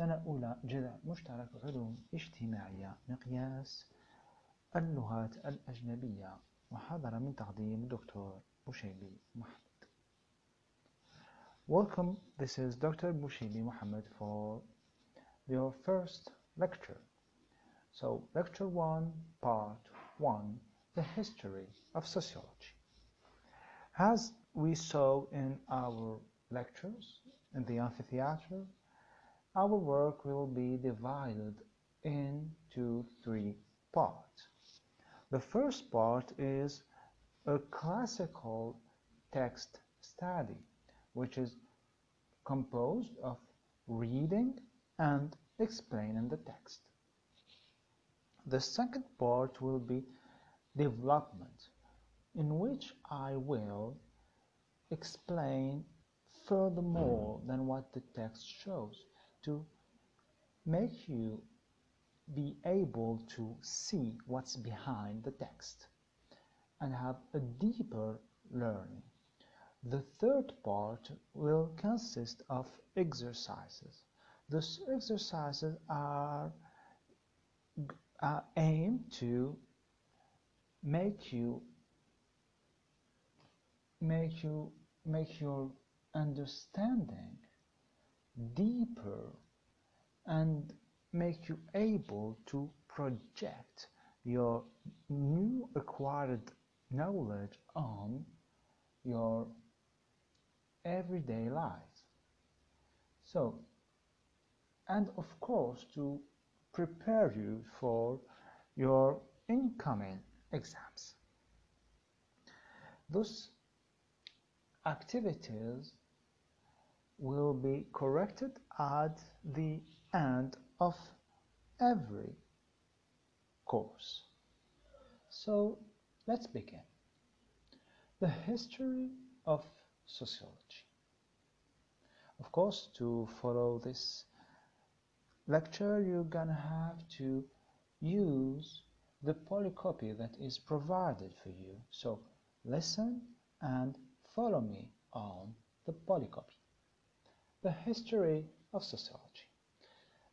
سنة أولى جذع مشترك علوم اجتماعية مقياس اللغات الأجنبية محاضرة من تقديم دكتور بوشيبي محمد Welcome, this is Dr. Bushibi Muhammad for your first lecture. So, lecture 1, part 1, the history of sociology. As we saw in our lectures in the amphitheater, our work will be divided into three parts. The first part is a classical text study, which is composed of reading and explaining the text. The second part will be development, in which I will explain furthermore than what the text shows to make you be able to see what's behind the text and have a deeper learning. The third part will consist of exercises. These exercises are, are aimed to make you make you make your understanding deeper and make you able to project your new acquired knowledge on your everyday life. So, and of course, to prepare you for your incoming exams. Those activities will be corrected at the end of every course. So let's begin. The history of sociology. Of course, to follow this lecture, you're gonna have to use the polycopy that is provided for you. So listen and follow me on the polycopy. The history of sociology.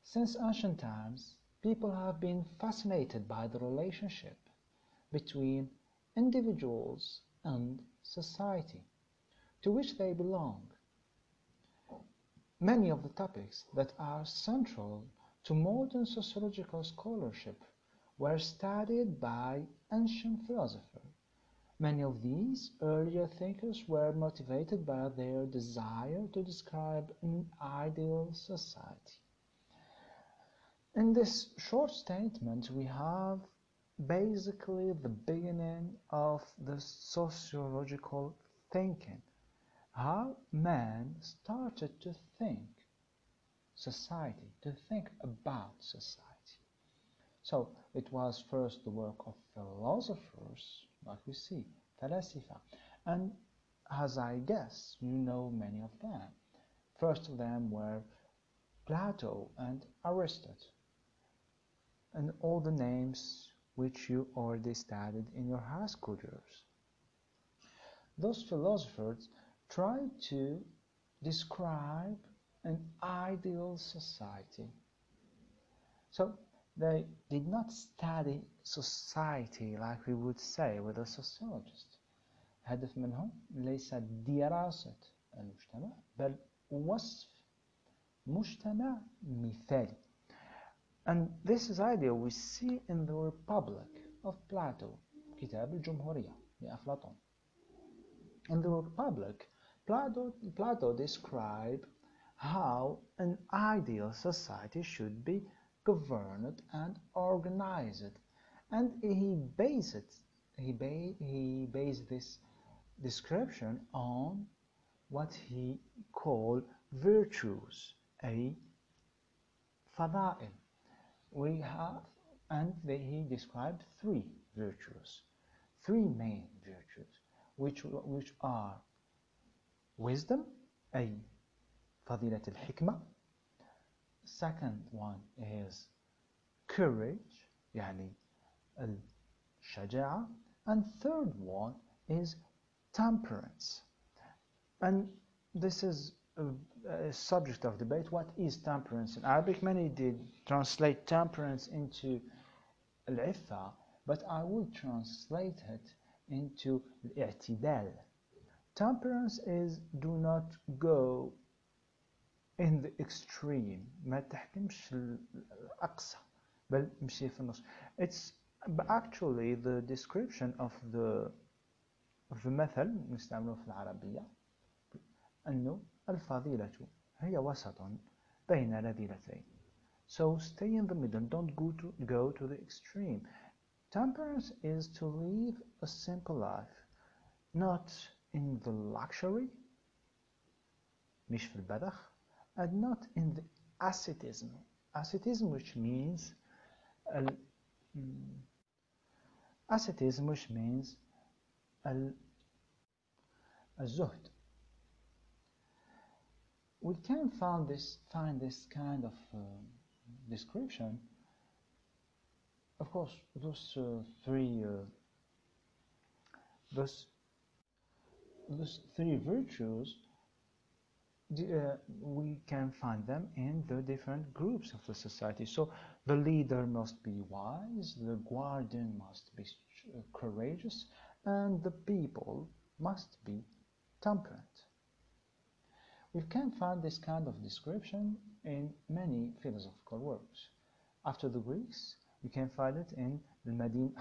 Since ancient times, people have been fascinated by the relationship between individuals and society to which they belong. Many of the topics that are central to modern sociological scholarship were studied by ancient philosophers. Many of these earlier thinkers were motivated by their desire to describe an ideal society. In this short statement, we have basically the beginning of the sociological thinking. How man started to think society, to think about society. So it was first the work of philosophers, like we see, Falasifa. And as I guess, you know many of them. First of them were Plato and Aristotle, and all the names which you already studied in your high school years. Those philosophers tried to describe an ideal society. So they did not study society like we would say with a sociologist. هدف منهم ليس دراسة المجتمع بل وصف مجتمع مثالي. And this is idea we see in the Republic of Plato, كتاب الجمهورية لأفلاطون. In the Republic, Plato, Plato described how an ideal society should be governed and organized, and he based it, he, ba he based this description on what he called virtues, a fada'il. We have, and they, he described three virtues, three main virtues, which, which are wisdom, أي فضيلة الحكمة. Second one is courage, يعني الشجاعة. And third one is temperance. And this is a, a subject of debate. What is temperance in Arabic? Many did translate temperance into al-iffa, but I will translate it into al-i'tidal. Temperance is do not go in the extreme ما تحكمش الأقصى بل مشي في النص it's actually the description of the of the مثل نستعمله في العربية أنه الفضيلة هي وسط بين رذيلتين so stay in the middle don't go to, go to the extreme temperance is to live a simple life not in the luxury مش في البذخ and not in the ascetism. Ascetism, which means uh, ascetism, which means al-zuhd. We can find this find this kind of uh, description. Of course, those uh, three uh, those those three virtues uh, we can find them in the different groups of the society. So the leader must be wise, the guardian must be uh, courageous, and the people must be temperate. We can find this kind of description in many philosophical works. After the Greeks, you can find it in Al-Madin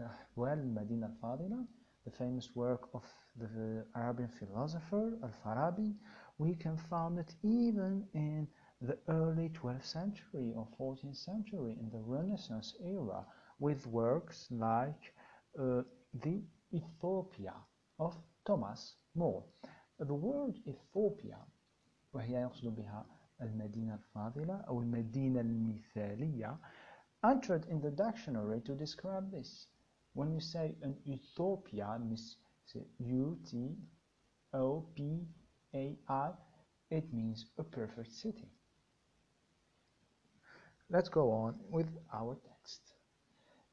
al-Madin uh, al-Fadila, the famous work of the Arabian philosopher Al-Farabi, we can find it even in the early 12th century or 14th century in the Renaissance era with works like uh, The Utopia of Thomas More. The word Utopia وهي يقصد بها المدينة الفاضلة أو المدينة المثالية entered in the dictionary to describe this. When you say an utopia means U-T-O-P-A-I, it means a perfect city. Let's go on with our text.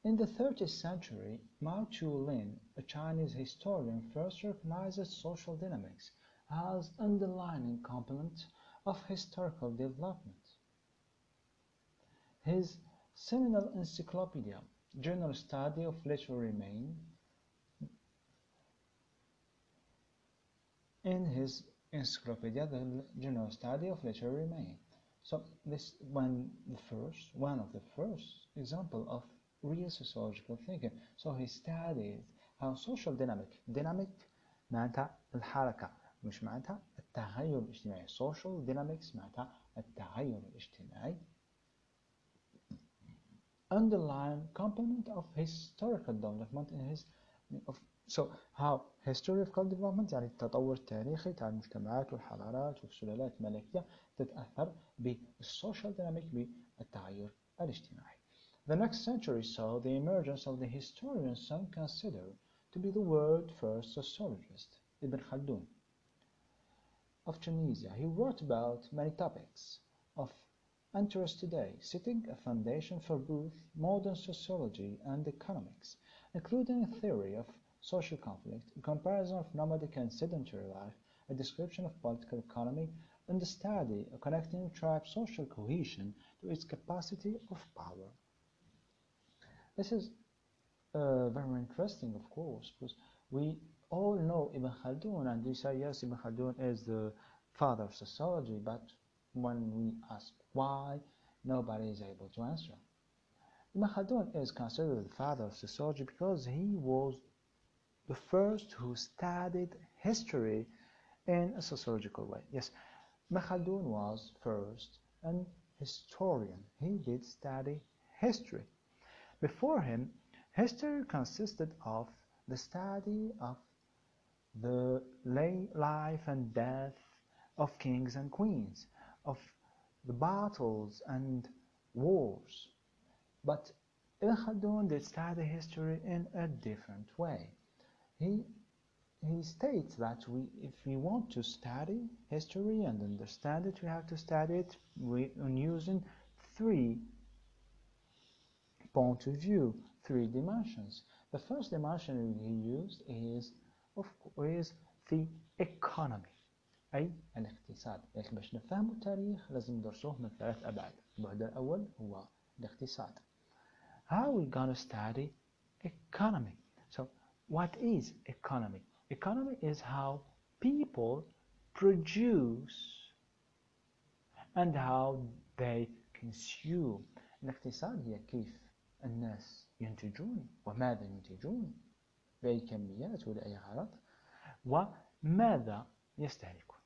In the 30th century, Mao Chu-lin, a Chinese historian, first recognized social dynamics as underlying component of historical development. His seminal encyclopedia, General Study of Literary Main, in his encyclopedia, the General Study of Literary Main. So this one the first one of the first example of real sociological thinking. So he studied how social dynamic dynamic معناتها الحركة مش معناتها التغير الاجتماعي social dynamics معناتها التغير الاجتماعي underlying component of historical development in his of so how historical development يعني التطور التاريخي تاع المجتمعات والحضارات والسلالات الملكية تتأثر بالسوشيال ديناميك بالتغير الاجتماعي. The next century saw the emergence of the historian some consider to be the world first sociologist, Ibn Khaldun. Of Tunisia, he wrote about many topics of interest today, setting a foundation for both modern sociology and economics, including a theory of social conflict, a comparison of nomadic and sedentary life, a description of political economy, and the study of connecting tribe social cohesion to its capacity of power. This is uh, very interesting, of course, because we all know Ibn Khaldun, and we say, yes, Ibn Khaldun is the father of sociology, but when we ask why, nobody is able to answer. Ibn Khaldun is considered the father of sociology because he was the first who studied history in a sociological way. Yes, Ibn Khaldun was first an historian. He did study history. Before him, history consisted of the study of the life and death of kings and queens, of the battles and wars. But Ibn Khaldun did study history in a different way. He he states that we, if we want to study history and understand it, we have to study it on using three point of view, three dimensions. The first dimension he used is, of course, the economy. أي الاقتصاد لكن باش نفهم التاريخ لازم ندرسوه من ثلاث أبعاد البعد الأول هو الاقتصاد How we gonna study economy So what is economy? Economy is how people produce and how they consume الاقتصاد هي كيف الناس ينتجون وماذا ينتجون بأي كميات ولأي غرض وماذا يستهلكون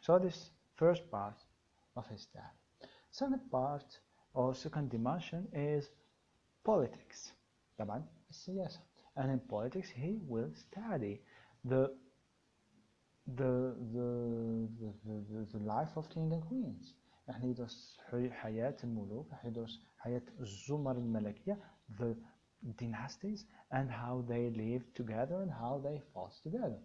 So this first part of his study. Second part or second dimension is politics. طبعا السياسة. And in politics he will study the the the the, the, the life of king and queens. راح يدرس حياة الملوك راح يدرس حياة الزمر الملكية the dynasties and how they live together and how they fought together.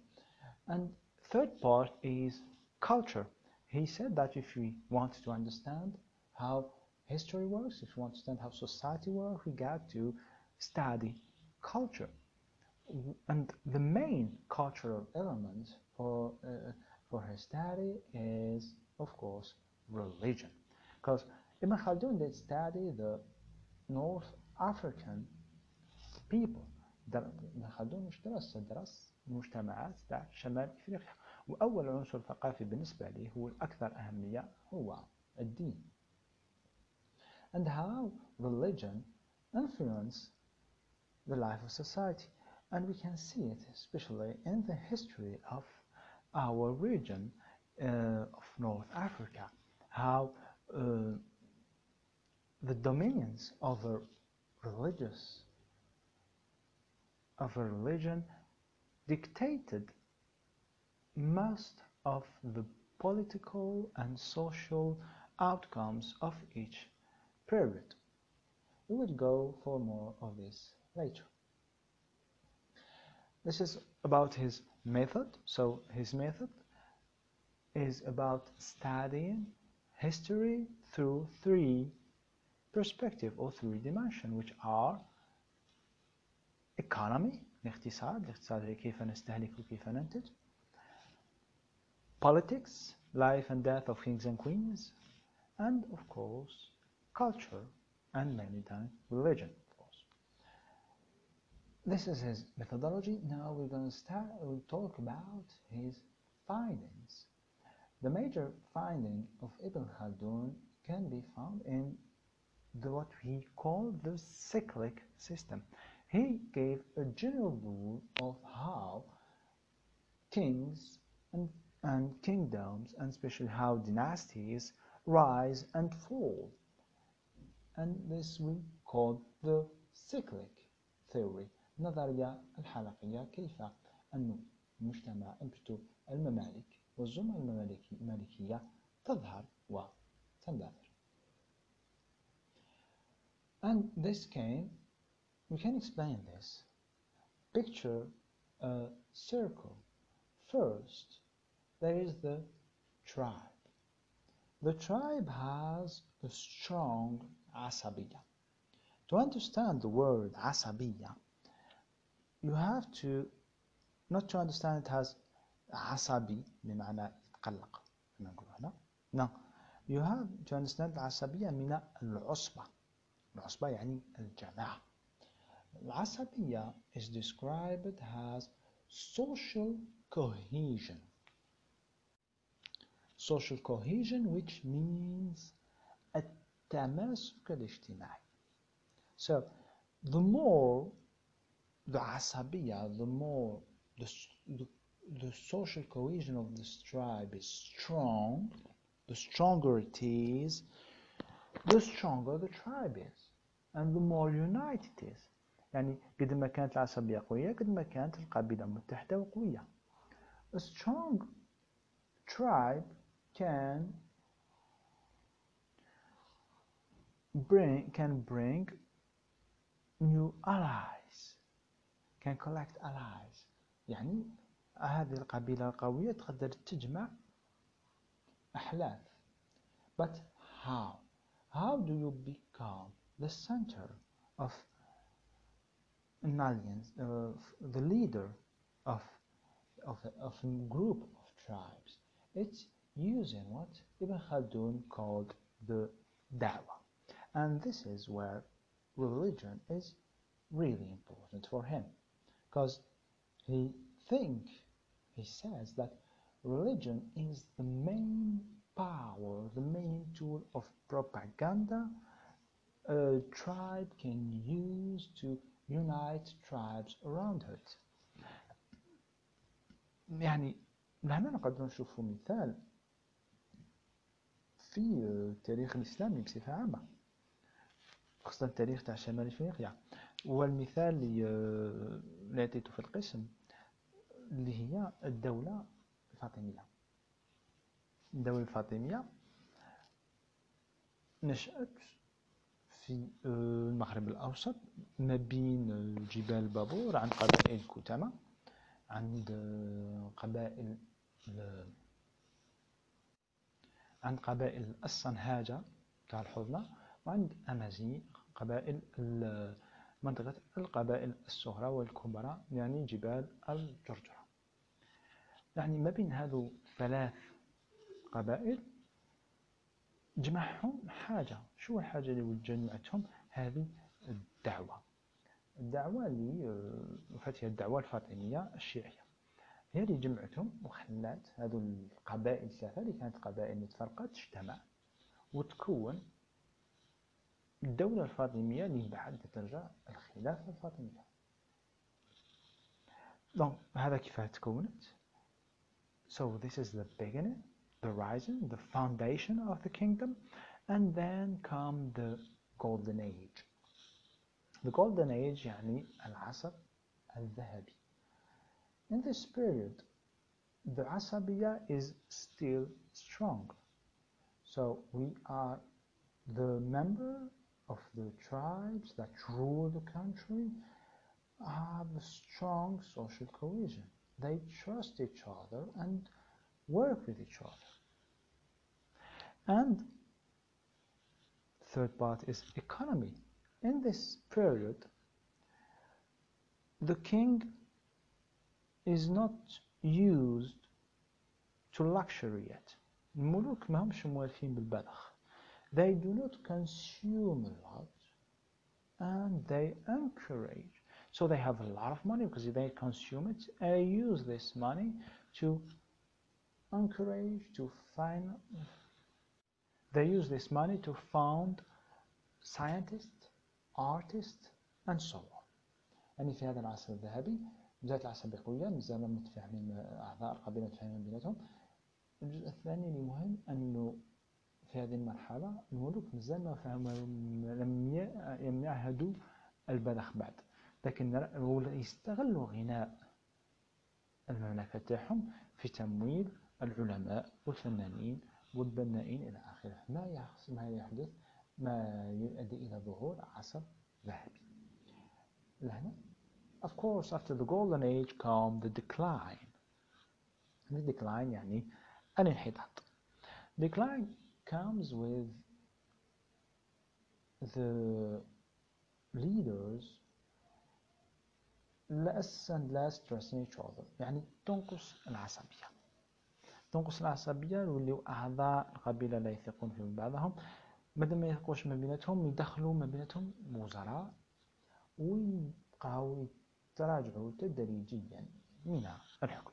And third part is culture. He said that if we want to understand how history works, if we want to understand how society works, we got to study culture. And the main cultural element for, uh, for his study is, of course, religion. Because Ibn Khaldun did study the North African people. ابن خلدون مش درس درس المجتمعات تاع شمال افريقيا واول عنصر ثقافي بالنسبه لي هو الاكثر اهميه هو الدين and how religion influence the life of society and we can see it especially in the history of our region uh, of North Africa how uh, the dominions over religious of a religion dictated most of the political and social outcomes of each period. We will go for more of this later. This is about his method. So his method is about studying history through three perspective or three dimension which are economy الاقتصاد الاقتصاد هي كيف نستهلك وكيف ننتج politics life and death of kings and queens and of course culture and many times religion of course this is his methodology now we're going to start we'll talk about his findings the major finding of Ibn Khaldun can be found in the, what we call the cyclic system. He gave a general rule of how kings and, and kingdoms, and especially how dynasties rise and fall. And this we call the cyclic theory. النظرية الحلقية كيف أن المجتمع الممالك والزمرة الملكية تظهر وتندثر. And this came, we can explain this. Picture a circle. First, there is the tribe. The tribe has a strong asabiya. To understand the word asabiya, you have to not to understand it as عصبي بمعنى يتقلق نقول هنا no you have to understand العصبية من العصبة العصبة يعني الجماعة العصبية is described as social cohesion social cohesion which means التماسك الاجتماعي so the more the عصبية the more the, the the social cohesion of this tribe is strong, the stronger it is, the stronger the tribe is and the more united it is يعني قد ما كانت العصبية قوية قد ما كانت القبيلة متحدة وقوية A strong tribe can bring can bring new allies can collect allies يعني هذه القبيلة القوية تقدر تجمع أحلاف but how how do you become the center of an alliance uh, the leader of of a, of a group of tribes. It's using what Ibn Khaldun called the da'wah. And this is where religion is really important for him. Because he think, he says that religion is the main power, the main tool of propaganda a tribe can use to unite tribes around it. يعني لهنا نقدر نشوف مثال في التاريخ الإسلامي بصفة عامة خاصة التاريخ تاع شمال إفريقيا والمثال اللي اللي عطيته في القسم اللي هي الدولة الفاطمية. الدولة الفاطمية نشأت في المغرب الأوسط ما بين جبال بابور عند قبائل كتمة عند قبائل عند قبائل الصنهاجة تاع الحضنة وعند أمازيغ قبائل منطقة القبائل الصغرى والكبرى يعني جبال الجرجرة. يعني ما بين هذو ثلاث قبائل جمعهم حاجة. شو الحاجة اللي جمعتهم؟ هذه الدعوة. الدعوة اللي آه، الدعوة الفاطمية الشيعية. هي اللي جمعتهم وخلات هذو القبائل الثلاثة اللي كانت قبائل متفرقة تجتمع وتكون الدولة الفاطمية اللي بعد ترجع الخلافة الفاطمية دونك هذا كيف تكونت so this is the beginning the rising the foundation of the kingdom and then come the golden age the golden age يعني العصر الذهبي in this period the Asabiya is still strong so we are the member of the tribes that rule the country have a strong social cohesion. They trust each other and work with each other. And third part is economy. In this period, the king is not used to luxury yet. الملوك ما همش موالفين بالبذخ they do not consume a lot and they encourage. So they have a lot of money because they consume it and use this money to encourage, to find. They use this money to found scientists, artists, and so on. يعني في هذا العصر الذهبي بداية العصر البيقوية مازال متفاهمين أعضاء القبيلة متفاهمين بيناتهم الجزء الثاني اللي مهم أنه في هذه المرحلة الملوك مازال ما فهموا لم يعهدوا البذخ بعد لكن يستغلوا غناء المملكة تاعهم في تمويل العلماء والفنانين والبنائين إلى آخره. ما ما يحدث ما يؤدي إلى ظهور عصر ذهبي. لهنا of course after the golden age come the decline. The decline يعني الانحطاط. Decline comes with the leaders less and less trusting each other. يعني تنقص العصبية. تنقص العصبية يوليو أعضاء القبيلة لا يثقون في بعضهم. مادام ما يثقوش ما بيناتهم يدخلوا ما بيناتهم وزراء ويبقاو يتراجعوا تدريجيا من الحكم.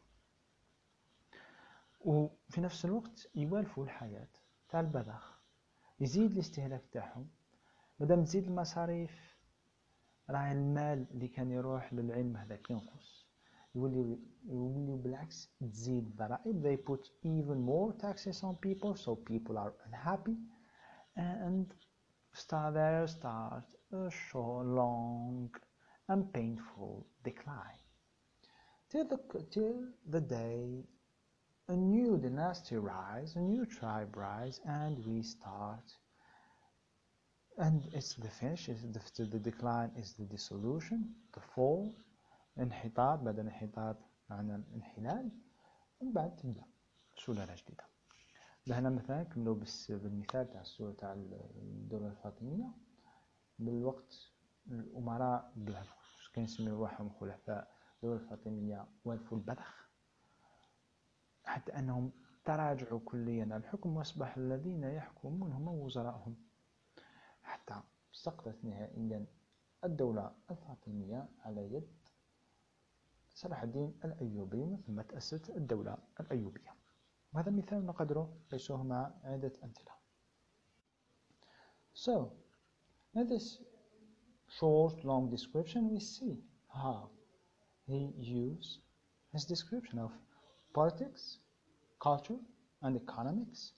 وفي نفس الوقت يوالفوا الحياة. البذخ يزيد الاستهلاك تاعهم مادام تزيد المصاريف راه المال اللي كان يروح للعلم هذاك ينقص يولي يولي بالعكس تزيد الضرائب they put even more taxes on people so people are unhappy and start there start a short, long and painful decline till the till the day a new dynasty rise, a new tribe rise, and we start. And it's the finish, is the, the decline is the dissolution, the fall, انحطاط بعد الانحطاط معنى الانحلال ومن بعد تبدأ سلالة جديدة لهنا مثلا كملوا بالمثال تاع السورة تاع الدولة الفاطمية. بالوقت الأمراء كان يسميو روحهم خلفاء الدولة الفاطمية؟ والفوا البذخ حتى أنهم تراجعوا كليا الحكم وأصبح الذين يحكمون هم وزراءهم. حتى سقطت نهائيا الدولة الفاطمية على يد صلاح الدين الأيوبي ومن ثم تأسست الدولة الأيوبية. وهذا مثال نقدره قيسوه مع عدة أمثلة. So, in this short, long description, we see how he used his description of politics, culture, and economics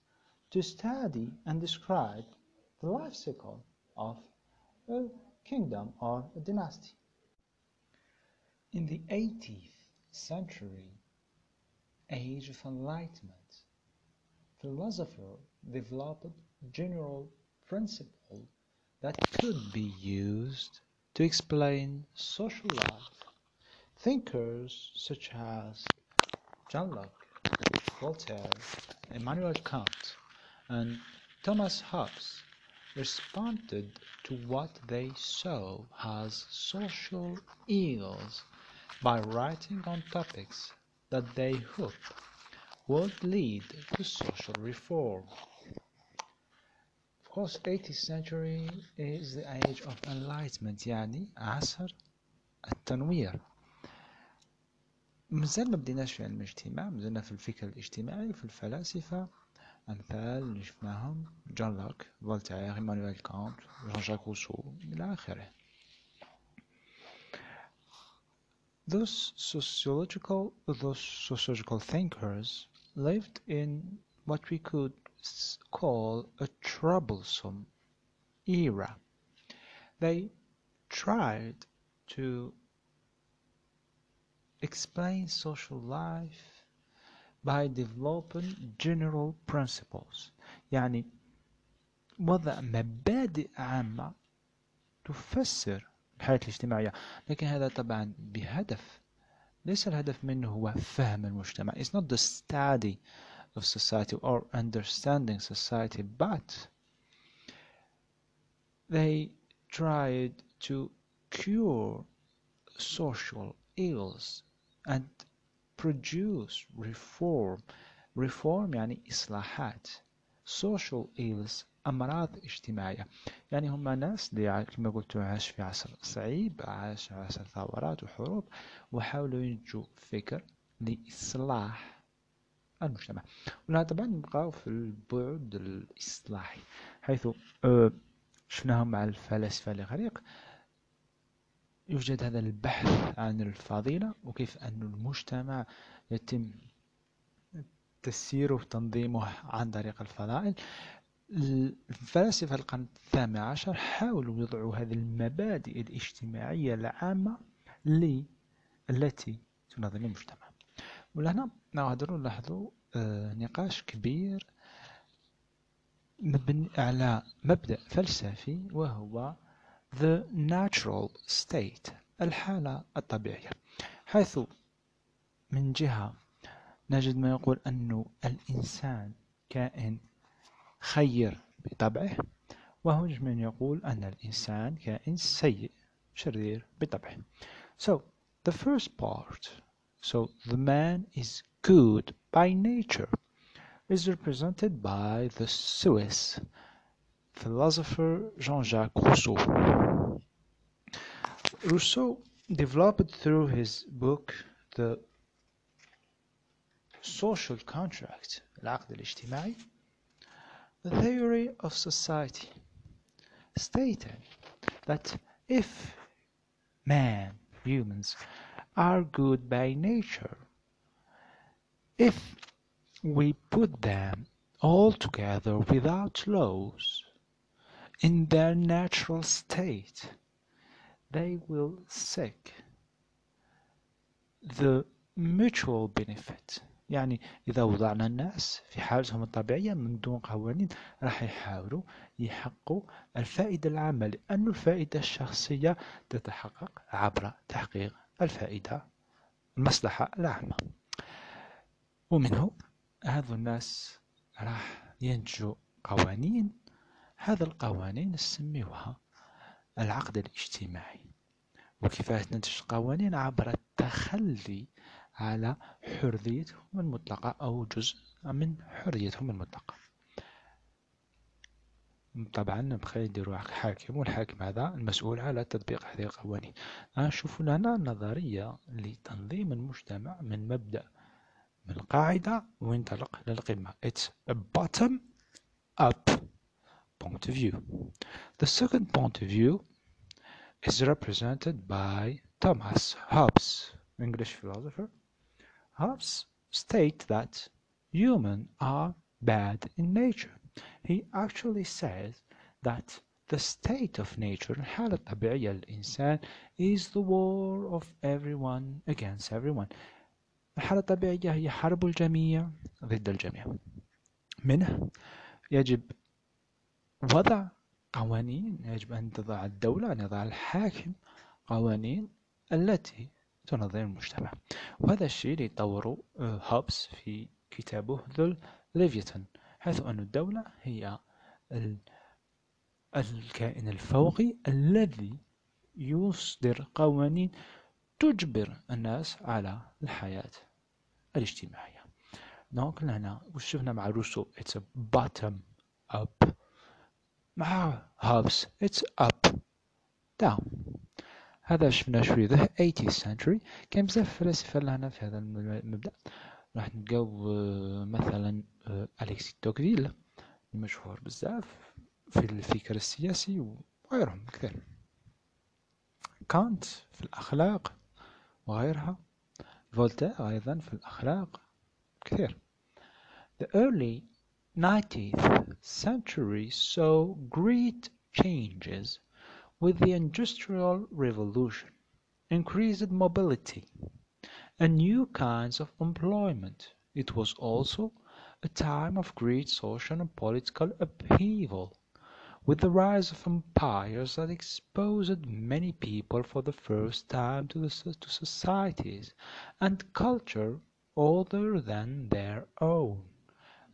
to study and describe the life cycle of a kingdom or a dynasty. In the 18th century, age of enlightenment, philosophers developed general principle that could be used to explain social life. Thinkers such as John Locke, Voltaire, Immanuel Kant, and Thomas Hobbes responded to what they saw as social ills by writing on topics that they hoped would lead to social reform. Of course, 18th century is the age of enlightenment, yani asr, at-tanwir. مازال ما بديناش في علم الاجتماع مازلنا في الفكر الاجتماعي في الفلاسفة أمثال اللي شفناهم جون لوك فولتير إيمانويل كانت جان جاك روسو إلى آخره Those sociological, those sociological thinkers lived in what we could call a troublesome era. They tried to explain social life by developing general principles يعني وضع مبادئ عامة تفسر الحياة الاجتماعية لكن هذا طبعا بهدف ليس الهدف منه هو فهم المجتمع It's not the study of society or understanding society but they tried to cure social ills and produce reform. Reform يعني إصلاحات. Social ills أمراض اجتماعية. يعني هم ناس اللي كما قلت عاش في عصر صعيب عاش عصر ثورات وحروب وحاولوا ينتجوا فكر لإصلاح المجتمع. ولا طبعا نبقى في البعد الإصلاحي حيث شفناهم مع الفلاسفة الإغريق يوجد هذا البحث عن الفضيلة وكيف أن المجتمع يتم تسييره وتنظيمه عن طريق الفضائل. الفلاسفة القرن الثامن عشر حاولوا يضعوا هذه المبادئ الاجتماعية العامة التي تنظم المجتمع. ولهنا نقدر نلاحظوا آه، نقاش كبير مبني على مبدأ فلسفي وهو the natural state الحالة الطبيعية حيث من جهة نجد ما يقول أن الإنسان كائن خير بطبعه وهناك من يقول أن الإنسان كائن سيء شرير بطبعه So the first part So the man is good by nature is represented by the Swiss philosopher Jean-Jacques Rousseau. Rousseau developed through his book the social contract العقد الاجتماعي the theory of society stated that if man humans are good by nature if we put them all together without laws in their natural state, they will seek the mutual benefit. يعني إذا وضعنا الناس في حالتهم الطبيعية من دون قوانين راح يحاولوا يحققوا الفائدة العامة لأن الفائدة الشخصية تتحقق عبر تحقيق الفائدة المصلحة العامة. ومنه هذو الناس راح ينتجوا قوانين هذا القوانين نسميوها العقد الاجتماعي. وكيف تنتج القوانين عبر التخلي على حريتهم المطلقة أو جزء من حريتهم المطلقة. طبعا نبقى يديروا حاكم والحاكم هذا المسؤول على تطبيق هذه القوانين. نشوف لنا نظرية لتنظيم المجتمع من مبدأ من القاعدة وينطلق للقمة It's bottom up. point of view The second point of view is represented by Thomas Hobbes, English philosopher. Hobbes states that humans are bad in nature. He actually says that the state of nature الحالة الطبيعية للإنسان is the war of everyone against everyone الحالة الطبيعية هي حرب الجميع ضد الجميع منه يجب وضع قوانين يجب أن تضع الدولة أن يضع الحاكم قوانين التي تنظم المجتمع. وهذا الشيء اللي يطوره آه، هوبس في كتابه ذو ليفيتون حيث أن الدولة هي الكائن الفوقي الذي يصدر قوانين تجبر الناس على الحياة الاجتماعية. دونك هنا وش شفنا مع روسو a bottom مع هوبس it's up. Down. هذا شفنا شوية ذا 80th century. كان بزاف فلاسفة لهنا في هذا المبدأ. راح نلقاو آه، مثلا آه، أليكسي توكفيل. المشهور بزاف في الفكر السياسي وغيرهم كثير. كانت في الأخلاق وغيرها. فولتير أيضا في الأخلاق كثير. The early 19th century saw great changes with the Industrial Revolution, increased mobility, and new kinds of employment. It was also a time of great social and political upheaval, with the rise of empires that exposed many people for the first time to, the, to societies and culture other than their own.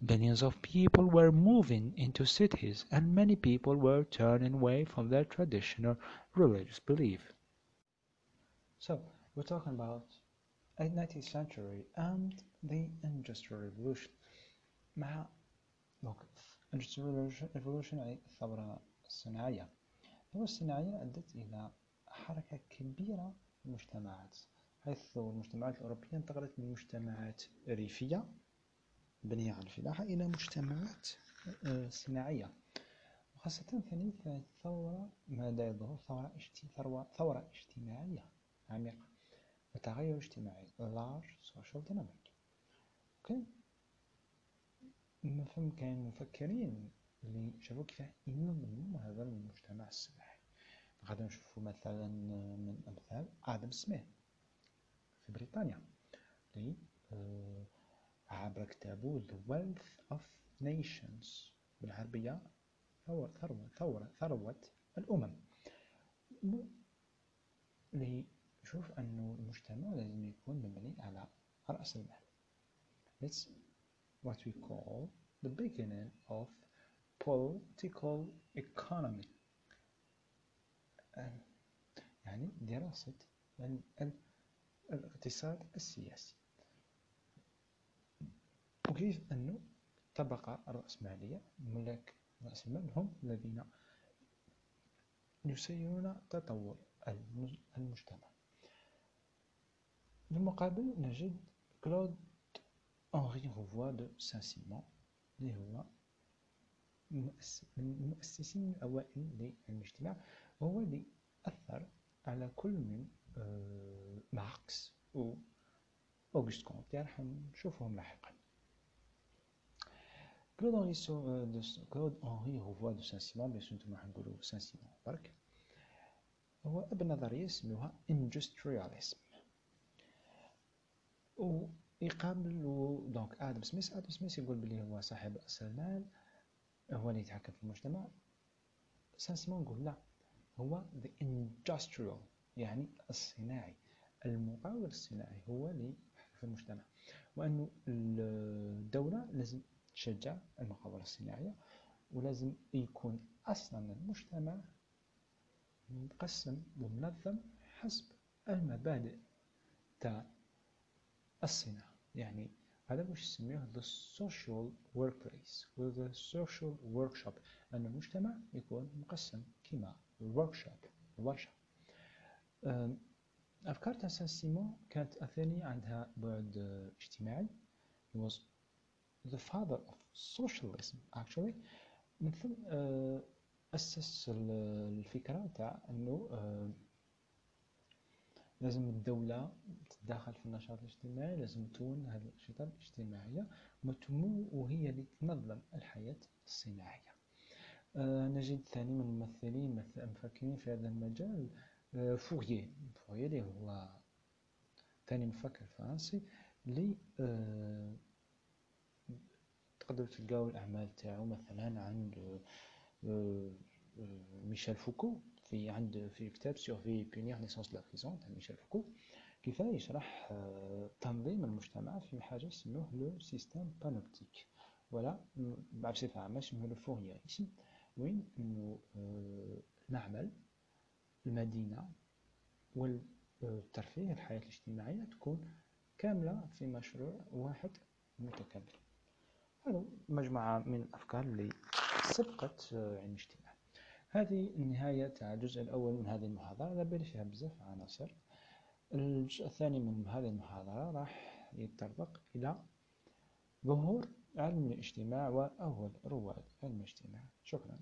Millions of people were moving into cities and many people were turning away from their traditional religious belief. So, we're talking about 19th century and the Industrial Revolution. مع Industrial Revolution أي الثورة الصناعية. الثورة الصناعية أدت إلى حركة كبيرة في المجتمعات حيث المجتمعات الأوروبية انتقلت من مجتمعات ريفية مبنية على الفلاحة إلى مجتمعات آه، صناعية. وخاصة ثاني ثورة ماذا يظهر؟ ثورة ثورة اجتماعية عميقة وتغير اجتماعي large social dynamic. كان فهم كان مفكرين اللي شافوا كيف ينظموا هذا المجتمع الصناعي غادي نشوفوا مثلا من أمثال آدم سميث في بريطانيا اللي آه، عبر كتابه The Wealth of Nations بالعربية ثورة ثروة ثورة ثروة الأمم. اللي يشوف أنه المجتمع لازم يكون مبني على رأس المال. It's what we call the beginning of political economy. يعني دراسة الاقتصاد السياسي. وكيف أنه الطبقة الرأسمالية ملاك رأس المال هم الذين يسيرون تطور المجتمع. بالمقابل نجد كلود أنري روفوا دو سان سيمون اللي هو من المؤسسين الأوائل للمجتمع وهو اللي أثر على كل من آه، ماركس و أوغست كونت راح نشوفهم لاحقا. كلود أنري سو كلود أنري روفوا دو سان سيمون باش نتوما حنقولو سان سيمون برك هو ابن نظرية سميوها industrialism ويقابل دونك آدم سميث آدم سميث يقول بلي هو صاحب راس المال هو اللي يتحكم في المجتمع سان سيمون نقول لا هو the industrial يعني الصناعي المقاول الصناعي هو اللي في المجتمع وأنه الدولة لازم تشجع المقاولة الصناعية ولازم يكون أصلا المجتمع مقسم ومنظم حسب المبادئ تاع الصناعة. يعني هذا واش نسميوه the social workplace و the social workshop أن المجتمع يكون مقسم كما الوركشوب الورشة أفكار تاع سان سيمون كانت أثاني عندها بعد اجتماعي was the father of socialism actually. من ثم أسس الفكرة تاع أنه لازم الدولة تتداخل في النشاط الاجتماعي لازم تون هذه الأنشطة الاجتماعية وتمو وهي اللي تنظم الحياة الصناعية. آه نجد ثاني من الممثلين المفكرين في هذا المجال آه فوغيي. فوغيي اللي هو ثاني مفكر فرنسي اللي آه تقدروا تلقاو الأعمال تاعو مثلا عند آه، آه، ميشيل فوكو في عند في كتاب سيرفي بونير نيسونس لا بريزون تاع ميشيل فوكو كيف يشرح آه، تنظيم المجتمع في حاجة يسموه لو سيستم بانوبتيك ولا بصفة عامة يسموه لو فوريانيسم وين؟ إنه نعمل المدينة والترفيه الحياة الاجتماعية تكون كاملة في مشروع واحد متكامل. مجموعة من الأفكار اللي سبقت علم الاجتماع هذه النهاية تاع الجزء الأول من هذه المحاضرة. على بالي فيها بزاف عناصر. الجزء الثاني من هذه المحاضرة راح يتطرق إلى ظهور علم الاجتماع وأول رواد علم الاجتماع. شكرا.